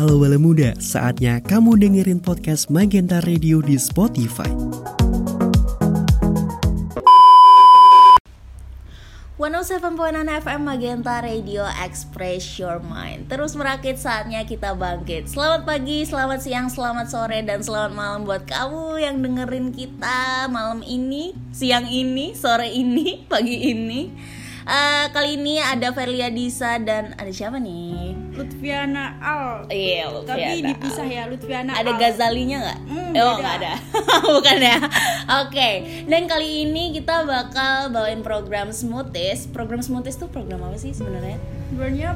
Halo Bala Muda, saatnya kamu dengerin podcast Magenta Radio di Spotify. 107.9 FM Magenta Radio Express Your Mind Terus merakit saatnya kita bangkit Selamat pagi, selamat siang, selamat sore, dan selamat malam buat kamu yang dengerin kita malam ini Siang ini, sore ini, pagi ini uh, Kali ini ada Verlia Disa dan ada siapa nih? Lutfiana Al. Iya, Tapi dipisah ya Lutfiana Ada Al. Gazalinya nggak? Hmm, oh nggak ada, bukan ya? Oke, dan kali ini kita bakal bawain program Smoothies. Program Smoothies tuh program apa sih sebenarnya? Sebenarnya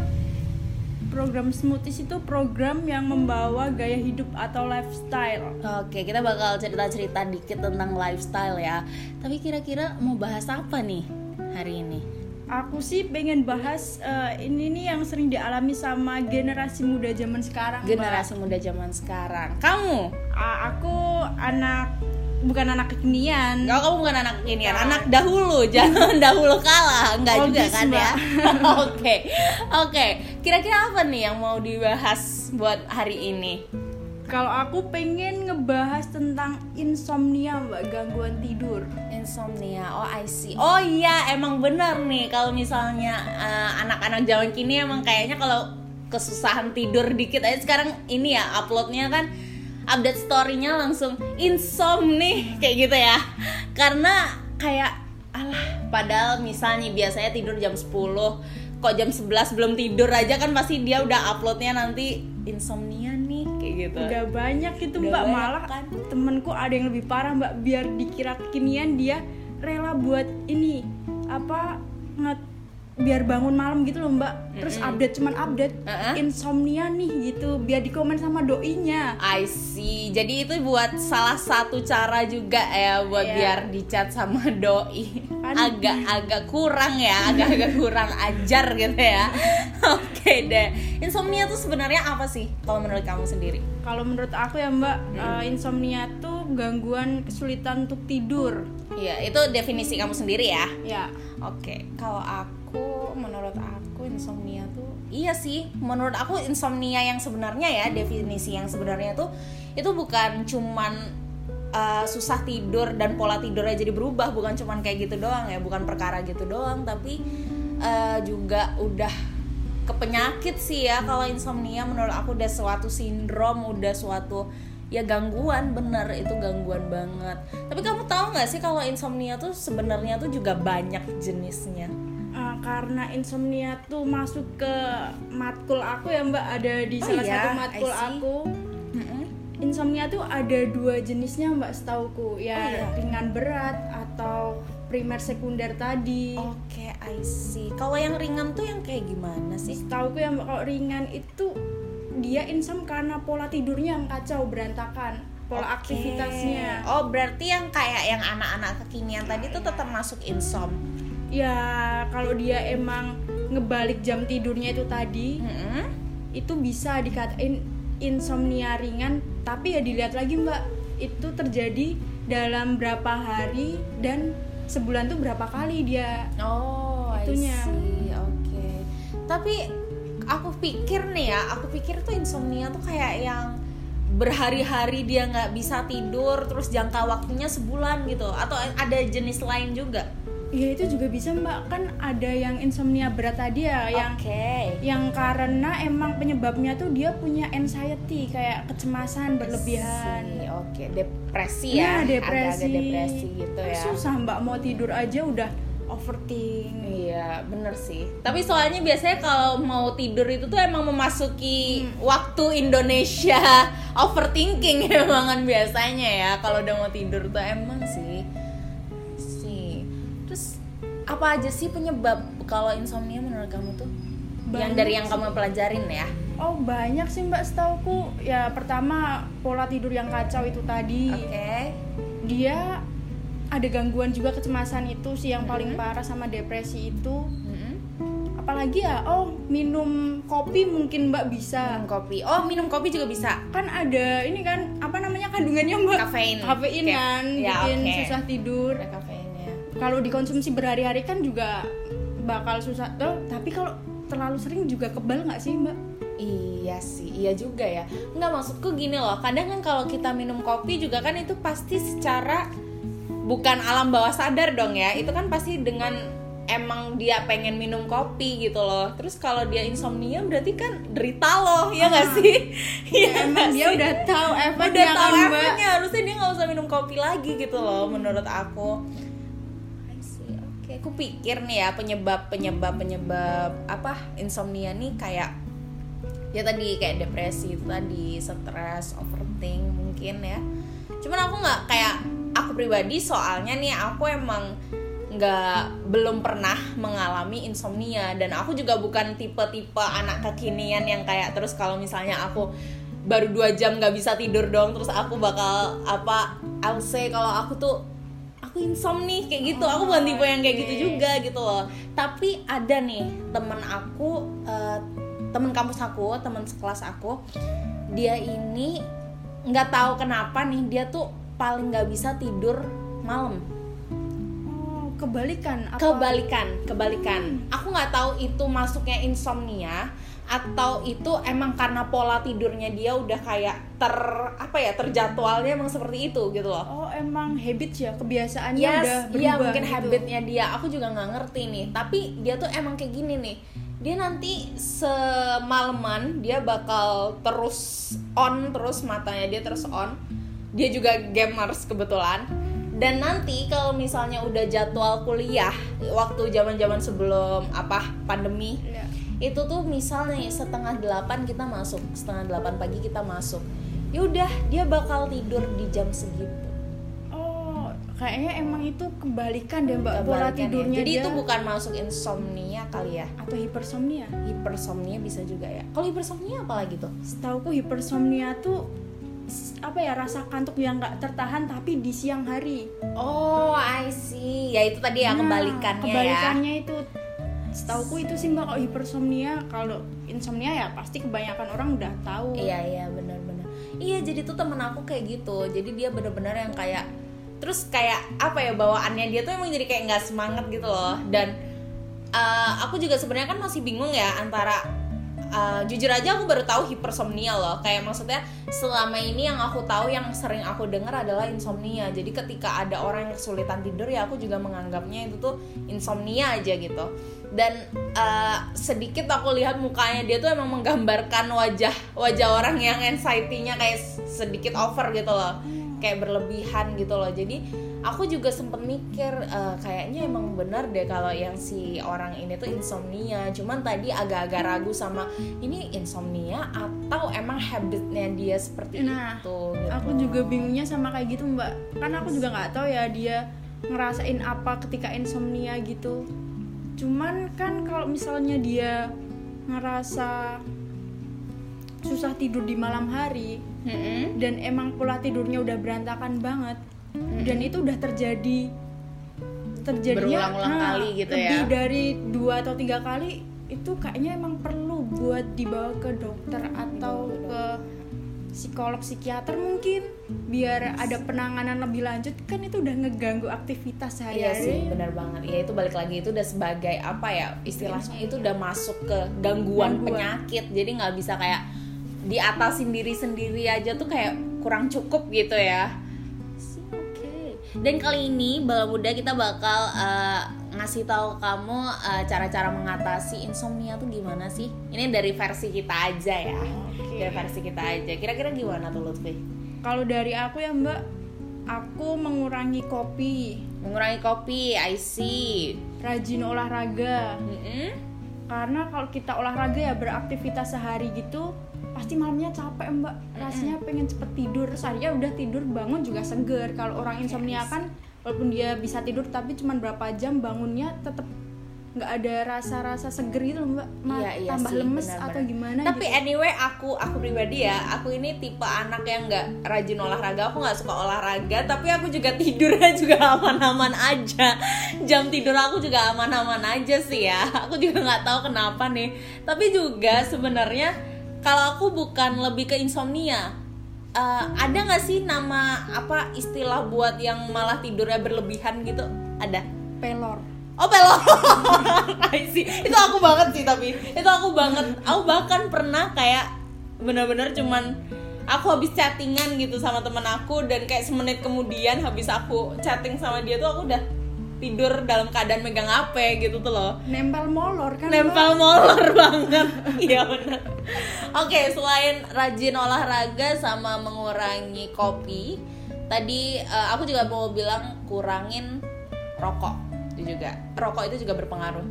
program Smoothies itu program yang membawa gaya hidup atau lifestyle. Oke, kita bakal cerita-cerita dikit tentang lifestyle ya. Tapi kira-kira mau bahas apa nih hari ini? Aku sih pengen bahas eh, ini nih yang sering dialami sama generasi muda zaman sekarang. Mbak. Generasi muda zaman sekarang. Kamu? A- aku anak bukan anak kekinian. Enggak, kamu bukan anak ini Bukan. anak dahulu, jangan dahulu kalah. Enggak juga kan ya? Mbak. Oke. Oke, kira-kira apa nih yang mau dibahas buat hari ini? Kalau aku pengen ngebahas tentang insomnia, Mbak, gangguan tidur. Insomnia, oh I see. Oh iya, emang bener nih kalau misalnya eh, anak-anak zaman kini emang kayaknya kalau kesusahan tidur dikit aja sekarang ini ya uploadnya kan update storynya langsung insomnia kayak gitu ya. Karena kayak alah, padahal misalnya biasanya tidur jam 10 kok jam 11 belum tidur aja kan pasti dia udah uploadnya nanti insomnia gitu. Udah banyak itu Udah mbak banyak, malah kan? temenku ada yang lebih parah mbak biar dikira kekinian dia rela buat ini apa nge- biar bangun malam gitu loh mbak terus update cuman update Uh-uh. insomnia nih gitu biar dikomen sama doinya I see. Jadi itu buat salah satu cara juga ya buat Iya. biar dicat sama doi. Kan- Agak-agak kurang ya, agak-agak kurang ajar gitu ya. Oke deh. Insomnia tuh sebenarnya apa sih kalau menurut kamu sendiri? kalau menurut aku ya mbak eh, insomnia tuh gangguan kesulitan untuk tidur Iya, itu definisi kamu sendiri ya. ya Oke, kalau aku menurut aku insomnia tuh iya sih, menurut aku insomnia yang sebenarnya ya definisi yang sebenarnya tuh itu bukan cuman uh, susah tidur dan pola tidurnya jadi berubah, bukan cuman kayak gitu doang ya, bukan perkara gitu doang, tapi uh, juga udah ke penyakit sih ya kalau insomnia. Menurut aku udah suatu sindrom, udah suatu ya gangguan. Bener itu gangguan banget. Tapi kamu tahu nggak sih kalau insomnia tuh sebenarnya tuh juga banyak jenisnya? Eh, karena insomnia tuh masuk ke matkul aku ya mbak. Ada di Oh salah iya, satu matkul aku insomnia tuh ada dua jenisnya mbak setauku ya Oh iya. ringan berat atau primer sekunder tadi Oke, I see. Kalau yang ringan tuh yang kayak gimana sih? setauku ya mbak kalau ringan itu dia insom karena pola tidurnya yang kacau berantakan pola Oke. aktivitasnya Oh, berarti yang kayak yang anak-anak kekinian tadi tuh tetap masuk insom. ya kalau dia emang ngebalik jam tidurnya itu tadi Mm-mm. itu bisa dikatain insomnia ringan tapi ya dilihat lagi mbak itu terjadi dalam berapa hari dan sebulan tuh berapa kali dia Oh, Itunya. Oke. Tapi aku pikir nih ya, aku pikir tuh insomnia tuh kayak yang berhari-hari dia nggak bisa tidur terus jangka waktunya sebulan gitu atau ada jenis lain juga ya itu juga bisa mbak kan ada yang insomnia berat tadi ya yang Oke. yang karena emang penyebabnya tuh dia punya anxiety kayak kecemasan berlebihan Oke, depresi ya. Iya, depresi. Agak-agak depresi gitu ya. susah mbak mau tidur aja udah overthink Iya, bener sih. Tapi soalnya biasanya kalau mau tidur itu tuh emang memasuki waktu Indonesia overthinking emang kan biasanya ya. Kalau udah mau tidur tuh emang. Sih. Apa aja sih penyebab kalau insomnia menurut kamu tuh? yang Banyak dari yang kamu pelajarin ya. Oh banyak sih mbak setauku ya pertama pola tidur yang kacau itu tadi Oke. dia ada gangguan juga kecemasan itu sih yang paling Mm-hmm. parah sama depresi itu Mm-mm. apalagi ya oh minum kopi mungkin mbak bisa Minum kopi. Oh, minum kopi juga bisa. kan ada ini kan apa namanya kandungannya mbak Kafein. kafein kan ya, bikin oke. susah tidur Ada kafeinnya. Kalau dikonsumsi berhari-hari kan juga bakal susah tuh tapi kalau terlalu sering juga kebal nggak sih mbak Iya sih, iya juga ya. Nggak maksudku gini loh. Kadang kan kalau kita minum kopi juga kan itu pasti secara bukan alam bawah sadar dong ya. Itu kan pasti dengan emang dia pengen minum kopi gitu loh. Terus kalau dia insomnia berarti kan derita loh, ya nggak sih? Iya Ya, emang dia sih? udah tahu efeknya udah tahu kan, Mbak. efeknya harusnya dia nggak usah minum kopi lagi gitu loh menurut aku. Oke aku pikir nih ya penyebab penyebab penyebab apa insomnia nih kayak ya tadi kayak depresi itu tadi stres overthink mungkin ya. Cuman aku nggak kayak aku pribadi soalnya nih aku emang nggak belum pernah mengalami insomnia. Dan aku juga bukan tipe-tipe anak kekinian yang kayak terus kalau misalnya aku baru dua jam nggak bisa tidur dong terus aku bakal apa I'll kalau aku tuh aku insomnia kayak gitu. Aku bukan tipe yang kayak gitu juga gitu loh. Tapi ada nih temen aku eh, temen kampus aku temen sekelas aku dia ini nggak tahu kenapa nih dia tuh paling nggak bisa tidur malam kebalikan apa? kebalikan kebalikan aku nggak tahu itu masuknya insomnia atau itu emang karena pola tidurnya dia udah kayak ter apa ya terjadwalnya emang seperti itu gitu loh Oh, emang habit ya, kebiasaannya yes, udah berubah. iya mungkin gitu. habitnya dia aku juga nggak ngerti nih tapi dia tuh emang kayak gini nih dia nanti semalaman dia bakal terus on terus matanya dia terus on dia juga gamers kebetulan dan nanti kalau misalnya udah jadwal kuliah waktu zaman zaman sebelum apa pandemi Iya. itu tuh misalnya setengah delapan kita masuk setengah delapan pagi kita masuk ya udah dia bakal tidur di jam segitu Oh, kayaknya emang itu kebalikan deh Mbak pola ya. tidurnya Jadi dia. itu bukan masuk insomnia kali ya. atau hipersomnia. Hipersomnia bisa juga ya. Kalau hipersomnia apa lagi tuh? Setauku hipersomnia tuh apa ya rasa kantuk yang nggak tertahan tapi di siang hari. Oh, I see. Ya itu tadi ya Nah, kebalikannya, ya. kebalikannya itu setauku itu sih mbak kalau hipersomnia kalau insomnia ya pasti kebanyakan orang udah tahu Iya, iya, benar-benar. Iya, jadi tuh temen aku kayak gitu. Jadi dia bener-bener yang kayak terus kayak apa ya bawaannya dia tuh emang jadi kayak nggak semangat gitu loh. Dan eh, aku juga sebenarnya kan masih bingung ya antara eh, jujur aja aku baru tahu hipersomnia loh. Kayak maksudnya selama ini yang aku tahu yang sering aku dengar adalah insomnia. Jadi ketika ada orang yang kesulitan tidur ya aku juga menganggapnya itu tuh insomnia aja gitu. Dan eh, sedikit aku lihat mukanya dia tuh emang menggambarkan wajah wajah orang yang anxiety-nya kayak sedikit over gitu loh. Kayak berlebihan gitu loh. Jadi aku juga sempet mikir eh, kayaknya emang benar deh kalau yang si orang ini tuh insomnia cuman tadi agak-agak ragu sama ini insomnia atau emang habitnya dia seperti Nah, itu gitu. aku juga bingungnya sama kayak gitu mbak karena aku juga nggak tahu ya dia ngerasain apa ketika insomnia gitu cuman kan kalau misalnya dia ngerasa susah tidur di malam hari Mm-mm. dan emang pola tidurnya udah berantakan banget dan itu udah terjadi terjadinya Berulang-ulang kali gitu lebih ya. dari dua atau tiga kali itu kayaknya emang perlu buat dibawa ke dokter atau ke psikolog psikiater mungkin biar ada penanganan lebih lanjut kan itu udah ngeganggu aktivitas Iya sih, sehari-hari benar banget. Ya itu balik lagi itu udah sebagai apa ya istilahnya itu udah masuk ke gangguan, Gangguan. penyakit. Jadi nggak bisa kayak diatasin diri sendiri aja tuh kayak kurang cukup gitu ya. Oke. Dan kali ini Bala Muda kita bakal eh, ngasih tahu kamu eh, cara-cara mengatasi insomnia tuh gimana sih? Ini dari versi kita aja ya. Oke. Dari versi kita aja. Kira-kira gimana tuh Lutfi? kalau dari aku ya mbak aku mengurangi kopi Mengurangi kopi, I see. rajin olahraga Mm-mm. karena kalau kita olahraga ya beraktivitas sehari gitu pasti malamnya capek mbak rasanya pengen cepet tidur terus akhirnya udah tidur bangun juga seger kalau orang insomnia kan walaupun dia bisa tidur tapi cuma berapa jam bangunnya tetap nggak ada rasa-rasa seger gitu loh, mbak Ma- Iya, iya tambah sih, lemes benar-benar. atau gimana Tapi gitu. anyway aku aku pribadi ya, aku ini tipe anak yang nggak rajin olahraga. Aku nggak suka olahraga, tapi aku juga tidurnya juga aman-aman aja. Jam tidur aku juga aman-aman aja sih ya. Aku juga nggak tahu kenapa nih. Tapi juga sebenarnya kalau aku bukan lebih ke insomnia. Eh, ada nggak sih nama apa istilah buat yang malah tidurnya berlebihan gitu? Ada. pelor Oh pelor. Itu aku banget sih tapi Itu aku banget Aku bahkan pernah kayak Bener-bener cuman Aku habis chattingan gitu sama temen aku Dan kayak semenit kemudian Habis aku chatting sama dia tuh aku udah Tidur dalam keadaan megang HP gitu tuh loh. Nempel molor kan nempel Mbak? molor banget. Iya benar oke selain rajin olahraga sama mengurangi kopi tadi eh, aku juga mau bilang kurangin rokok itu juga. Rokok itu juga berpengaruh.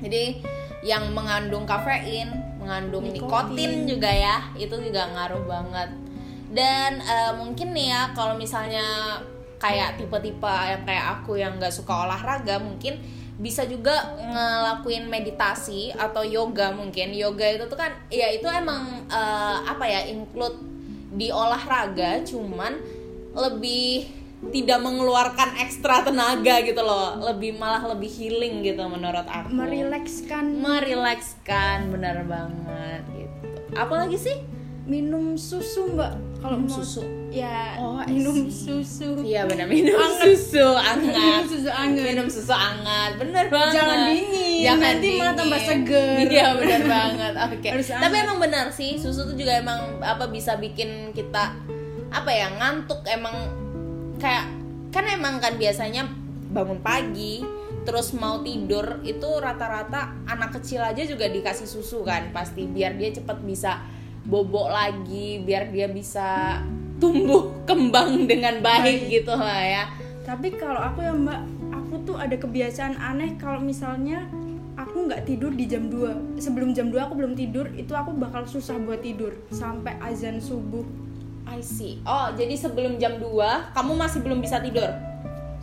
Jadi yang mengandung kafein mengandung nikotin, Nikotin. juga ya itu juga ngaruh banget. Dan eh, mungkin nih ya kalau misalnya kayak tipe-tipe yang kayak aku yang nggak suka olahraga mungkin bisa juga ngelakuin meditasi atau yoga mungkin. Yoga itu tuh kan ya itu emang eh, apa ya include di olahraga cuman lebih tidak mengeluarkan ekstra tenaga gitu loh. Lebih malah lebih healing gitu menurut aku. Merilekskan merilekskan benar banget gitu. Apalagi sih? Minum susu mbak kalau Minum mau susu? ya Oh, minum susu. Iya benar minum Anget. susu anget. minum susu anget. Minum susu hangat bener banget. Jangan dingin, nanti malah tambah seger. iya bener banget. Oke. Harus tapi emang benar sih susu tuh juga emang apa bisa bikin kita apa ya ngantuk emang. Kayak kan emang kan biasanya bangun pagi terus mau tidur itu rata-rata anak kecil aja juga dikasih susu kan pasti. Biar dia cepet bisa bobok lagi biar dia bisa tumbuh kembang dengan baik gitu lah ya tapi kalau aku ya mbak aku tuh ada kebiasaan aneh kalau misalnya aku nggak tidur di jam 2 sebelum jam 2 aku belum tidur itu aku bakal susah buat tidur sampai azan subuh I see. Oh, jadi sebelum jam 2 kamu masih belum bisa tidur?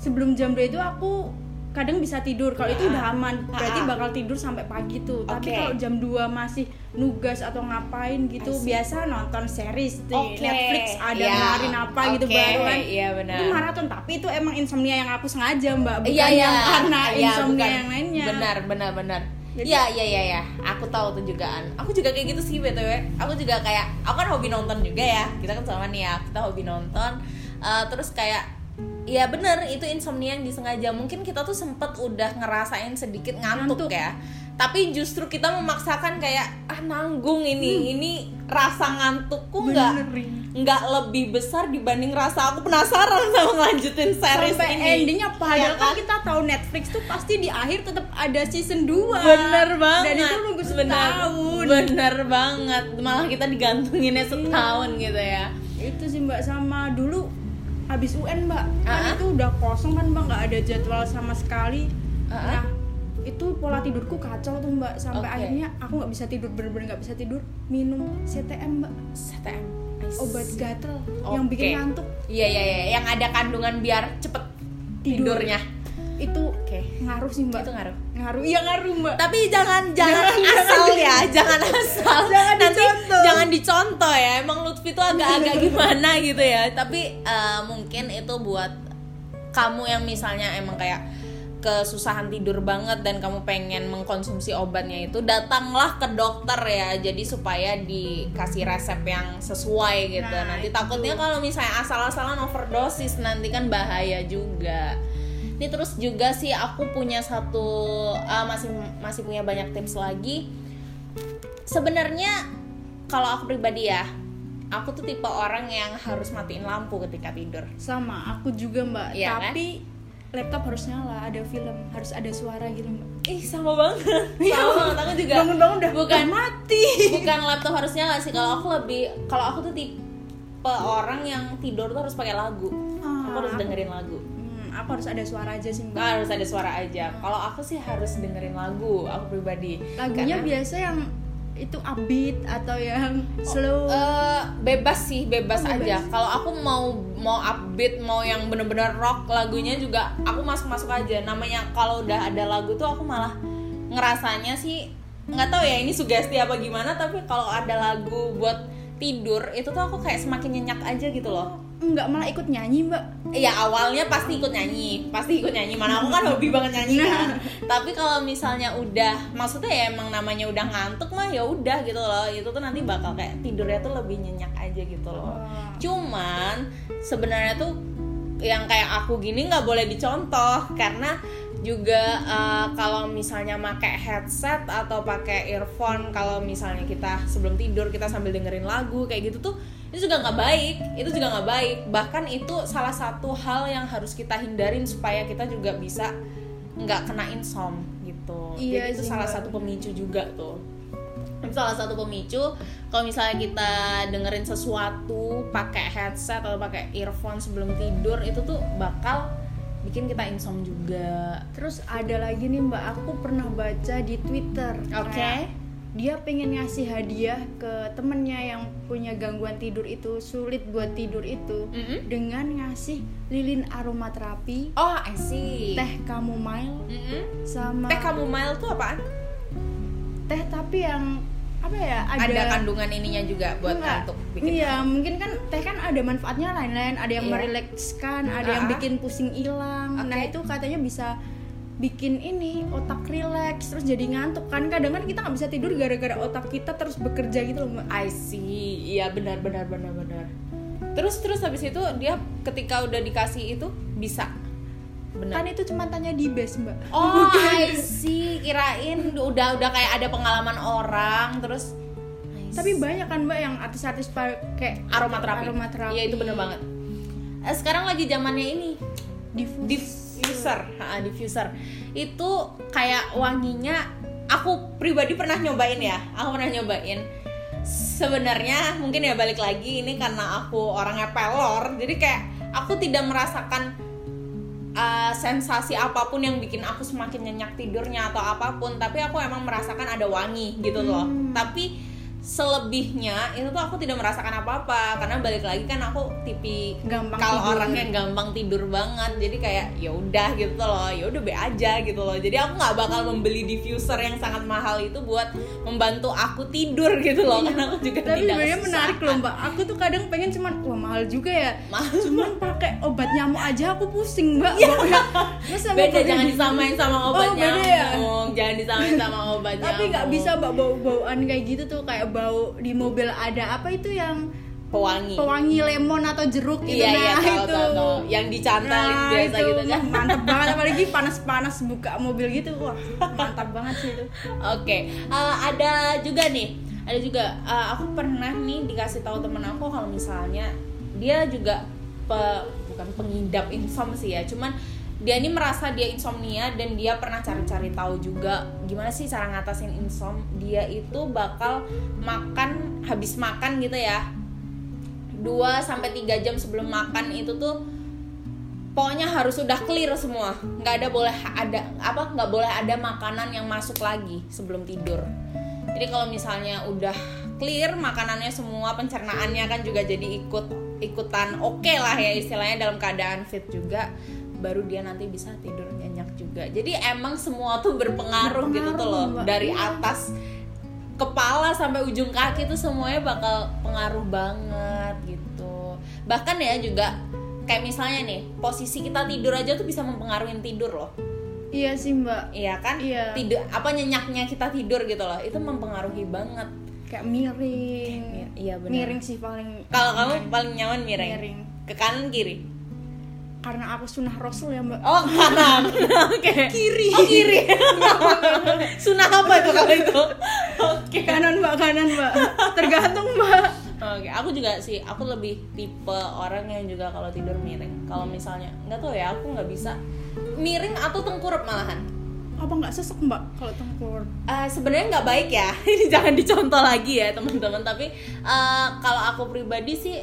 sebelum jam 2 itu aku kadang bisa tidur kalau itu Ah. udah aman berarti Ah. bakal tidur sampai pagi tuh tapi Oke. kalau jam 2 masih nugas atau ngapain gitu see. biasa nonton series di Oke. Netflix ada Ya. ngeluarin apa gitu Oke, baru kan iya benar. itu maraton tapi itu emang insomnia yang aku sengaja mbak bukan Iya, iya. yang karena Iya, insomnia bukan. yang lainnya Benar, benar, benar. Iya, iya, iya, ya. Aku tahu tuh jugaan. Aku juga kayak gitu sih btw. Aku juga kayak, aku kan hobi nonton juga ya. Kita kan sama nih ya, kita hobi nonton. Eh, terus kayak, ya bener itu insomnia yang disengaja. Mungkin kita tuh sempet udah ngerasain sedikit ngantuk, Ngantuk. ya. Tapi justru kita memaksakan kayak ah nanggung ini, ini rasa ngantukku nggak Hmm. Bener, nggak lebih besar dibanding rasa aku penasaran sama ngelanjutin series sampai ini. endingnya padahal Ya kan kita tahu Netflix tuh pasti di akhir tetap ada season 2 bener banget dan itu nunggu bener, setahun bener banget malah kita digantunginnya setahun gitu ya itu sih mbak sama dulu habis UN mbak kan Ah. itu udah kosong kan mbak nggak ada jadwal sama sekali Ah. nah itu pola tidurku kacau tuh mbak sampai Oke. akhirnya aku nggak bisa tidur bener-bener nggak bisa tidur minum CTM mbak CTM obat gatel Oke. yang bikin ngantuk iya iya iya yang ada kandungan biar cepet Tidur. tidurnya itu oke. ngaruh sih mbak. Itu ngaruh. Ngaruh. Iya ngaruh mbak. Tapi jangan jangan asal ya jangan asal. Jangan nanti dicontoh. jangan dicontoh ya. Emang Lutfi tuh agak-agak gimana gitu ya. Tapi eh, mungkin itu buat kamu yang misalnya emang kayak kesusahan tidur banget dan kamu pengen mengkonsumsi obatnya itu datanglah ke dokter ya. Jadi supaya dikasih resep yang sesuai gitu. Nah, nanti itu. takutnya kalau misalnya asal-asalan overdosis nanti kan bahaya juga ini terus juga sih aku punya satu ah, masih masih punya banyak tips lagi. Sebenarnya kalau aku pribadi ya aku tuh tipe orang yang harus matiin lampu ketika tidur. Sama aku juga mbak. Iya, kan? tapi laptop harus nyala ada film harus ada suara gitu mbak. Ih sama banget. Sama banget aku juga bangun-bangun udah bukan udah mati. bukan laptop harusnya nggak sih. Kalau aku lebih kalau aku tuh tipe orang yang tidur tuh harus pakai lagu. Ah, aku harus dengerin lagu Aku harus ada suara aja sih mbak? Nggak harus ada suara aja. Kalau aku sih harus dengerin lagu aku pribadi. Lagunya Karena- biasa yang itu upbeat atau yang slow? Eh, bebas sih bebas, Oh, bebas. aja kalau aku mau mau upbeat mau yang bener-bener rock lagunya juga aku masuk masuk aja. Namanya kalau udah ada lagu tuh aku malah ngerasanya sih nggak tahu ya ini sugesti apa gimana tapi kalau ada lagu buat tidur itu tuh aku kayak semakin nyenyak aja gitu loh nggak malah ikut nyanyi mbak. Ya awalnya pasti ikut nyanyi. Pasti ikut nyanyi. Mana aku kan hobi banget nyanyi kan? Tapi kalau misalnya udah maksudnya ya emang namanya udah ngantuk mah ya udah gitu loh. Itu tuh nanti bakal kayak tidurnya tuh lebih nyenyak aja gitu loh. Oh. cuman sebenarnya tuh yang kayak aku gini nggak boleh dicontoh. Karena juga uh, kalau misalnya pakai headset atau pakai earphone kalau misalnya kita sebelum tidur kita sambil dengerin lagu kayak gitu tuh itu juga nggak baik itu juga nggak baik. Bahkan itu salah satu hal yang harus kita hindarin supaya kita juga bisa nggak kena insom gitu. Iya jadi itu salah satu pemicu juga tuh. Itu salah satu pemicu kalau misalnya kita dengerin sesuatu pakai headset atau pakai earphone sebelum tidur itu tuh bakal bikin kita insom juga. Terus ada lagi nih Mbak, aku pernah baca di Twitter. Oke. Kayak Dia pengen ngasih hadiah ke temennya yang punya gangguan tidur itu sulit buat tidur itu Mm-mm. dengan ngasih lilin aromaterapi, oh I see teh chamomile Mm-mm. sama teh chamomile tuh apaan teh tapi yang apa ya ada, ada, kandungan ininya juga buat Enggak. untuk bikin Iya, mungkin kan teh kan ada manfaatnya lain-lain, ada yang Iya. merilekskan, ada yang Ah. bikin pusing hilang. Nah, Oke. itu katanya bisa bikin ini otak rileks terus jadi ngantuk kan. Kadang kan kita nggak bisa tidur gara-gara otak kita terus bekerja gitu loh. I see. Iya benar benar benar benar. Terus terus habis itu dia ketika udah dikasih itu bisa. Benar. Kan itu cuma tanya di base mbak. Oh I see. Kirain udah udah kayak ada pengalaman orang terus tapi banyak kan mbak yang artis-artis pakai aromaterapi. aromaterapi. Iya itu bener banget. Eh, sekarang lagi zamannya ini. Diffus diffuser. Ha, diffuser. Itu kayak wanginya aku pribadi pernah nyobain ya. Aku pernah nyobain. Sebenarnya mungkin ya balik lagi ini karena aku orangnya pelor jadi kayak aku tidak merasakan uh, sensasi apa pun yang bikin aku semakin nyenyak tidurnya atau apa pun tapi aku emang merasakan ada wangi gitu loh. Hmm. tapi selebihnya itu tuh aku tidak merasakan apa-apa. Karena balik lagi kan aku tipi Gampang kalau tidur. orang yang gampang tidur banget jadi kayak ya udah gitu loh. Ya udah be aja gitu loh. Jadi aku nggak bakal membeli diffuser yang sangat mahal itu buat membantu aku tidur gitu loh. Karena aku juga tapi tidak sebenarnya menarik loh mbak. Aku tuh kadang pengen cuman wah mahal juga ya. Mahal. cuman pakai obat nyamuk aja aku pusing mbak. Terus sama beda jangan di- disamain sama obat Oh, ya? nyamuk. Jangan disamain sama obat tapi nggak bisa mbak bau bauan kayak gitu tuh kayak bau di mobil ada apa itu yang pewangi. pewangi lemon atau jeruk gitu iya iya nah tahu itu. tahu tahu. Yang dicantelin Nah, biasa itu gitu kan. mantep banget apalagi panas-panas buka mobil gitu wah mantap banget sih itu. Oke, eh, ada juga nih, ada juga eh, aku pernah nih dikasih tahu temen aku kalau misalnya dia juga pe- bukan pengidap insom sih ya, cuman dia ini merasa dia insomnia dan dia pernah cari-cari tahu juga gimana sih cara ngatasin insom. Dia itu bakal makan habis makan gitu ya. 2 sampai 3 jam sebelum makan itu tuh pokoknya harus udah clear semua nggak ada boleh ada apa nggak boleh ada makanan yang masuk lagi sebelum tidur jadi kalau misalnya udah clear makanannya semua pencernaannya kan juga jadi ikut ikutan oke lah ya istilahnya dalam keadaan fit juga baru dia nanti bisa tidur nyenyak juga. Jadi emang semua tuh berpengaruh, gitu tuh loh. Berpengaruh, Mbak. dari Iya. atas kepala sampai ujung kaki tuh semuanya bakal pengaruh banget gitu. Bahkan ya juga kayak misalnya nih posisi kita tidur aja tuh bisa mempengaruhi tidur loh. Iya sih mbak. Iya kan? Iya. tidur apa nyenyaknya kita tidur gitu loh itu mempengaruhi banget. Kayak miring. Iya benar. Miring sih paling kalau kamu paling nyaman miring. Miring. ke kanan kiri karena aku sunah rasul ya mbak. Oh kanan oke. Kiri. Oh kiri. Sunah apa itu kalau itu? Oke. Kanan mbak kanan mbak. Tergantung mbak. Oke, aku juga sih, aku lebih tipe orang yang juga kalau tidur miring. Kalau misalnya nggak tahu ya, aku nggak bisa miring atau tengkurap malahan. apa nggak sesek mbak kalau tengkur Eh, Sebenarnya nggak baik ya, ini jangan dicontoh lagi ya teman-teman. Tapi eh, kalau aku pribadi sih,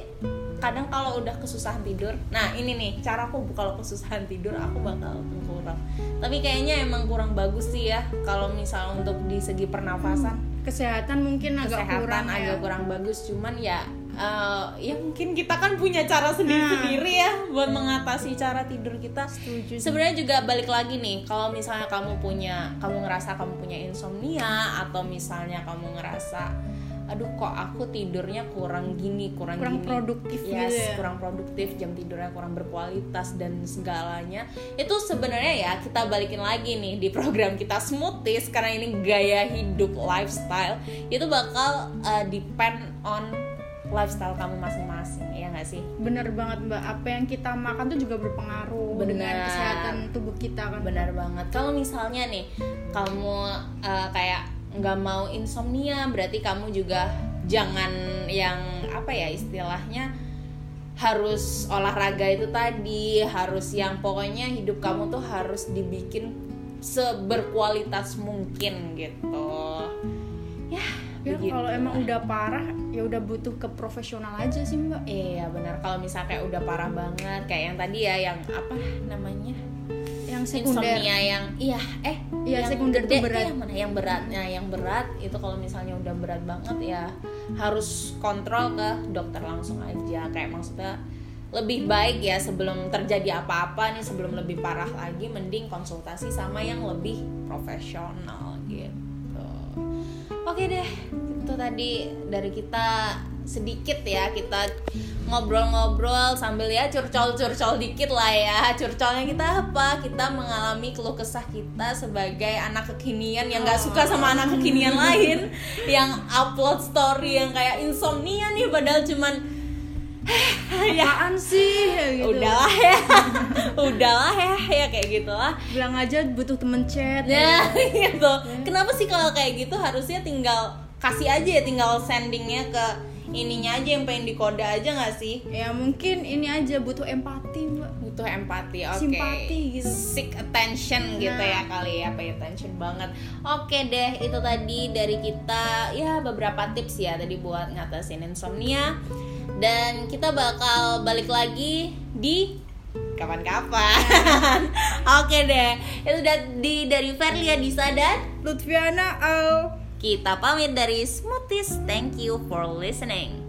kadang kalau udah kesusahan tidur, nah ini nih caraku kalau kesusahan tidur aku bakal tengkurap. Tapi kayaknya emang kurang bagus sih ya, kalau misal untuk di segi pernafasan. kesehatan mungkin agak kesehatan kurang agak ya. kurang bagus cuman ya eh, ya mungkin kita kan punya cara sendiri-sendiri ya buat mengatasi cara tidur kita Setuju sebenarnya juga balik lagi nih kalau misalnya kamu punya kamu ngerasa kamu punya insomnia atau misalnya kamu ngerasa aduh kok aku tidurnya kurang gini kurang, Kurang gini. produktif yes, gitu ya. kurang produktif jam tidurnya kurang berkualitas dan segalanya. Itu sebenarnya ya kita balikin lagi nih di program kita smoothies karena ini gaya hidup lifestyle. Itu bakal uh, depend on lifestyle kamu masing-masing ya nggak sih? Bener banget mbak. Apa yang kita makan tuh juga berpengaruh dengan Bener. kesehatan tubuh kita kan benar banget. Kalau misalnya nih kamu eh, kayak nggak mau insomnia berarti kamu juga jangan yang apa ya istilahnya harus olahraga itu tadi harus yang pokoknya hidup kamu tuh harus dibikin seberkualitas mungkin gitu. Ya ya kalau emang udah parah ya udah butuh ke profesional aja sih mbak. Iya benar. Kalau misalnya kayak udah parah banget, kayak yang tadi ya, yang apa namanya yang sekunder. Insomnia yang iya eh Iya, yang sekunder gede berat. yang mana? Yang beratnya yang berat itu kalau misalnya udah berat banget ya harus kontrol ke dokter langsung aja. Kayak maksudnya lebih baik ya sebelum terjadi apa-apa nih sebelum lebih parah lagi mending konsultasi sama yang lebih profesional gitu. Oke deh itu tadi dari kita sedikit ya kita ngobrol-ngobrol sambil ya curcol-curcol dikit lah ya. Curcolnya kita apa? Kita mengalami keluh kesah kita sebagai anak kekinian yang nggak suka sama anak kekinian lain yang upload story yang kayak insomnia nih padahal cuman ya. Apaan sih? Ya gitu. udahlah ya. Udahlah ya ya kayak gitulah. Bilang aja butuh temen chat. Nah, gitu. Kenapa sih kalau kayak gitu harusnya tinggal kasih aja ya tinggal sendingnya ke ininya aja yang pengen dikode aja nggak sih? ya mungkin ini aja butuh empati mbak Butuh empati, oke. Simpati gitu. Seek attention gitu ya kali ya, pay attention banget. Oke deh, itu tadi dari kita ya beberapa tips ya tadi buat ngatasin insomnia. Dan kita bakal balik lagi di kapan-kapan. Oke deh, itu dari dari Verlia Disa dan Lutfiana Al kita pamit dari Smoothies. Thank you for listening.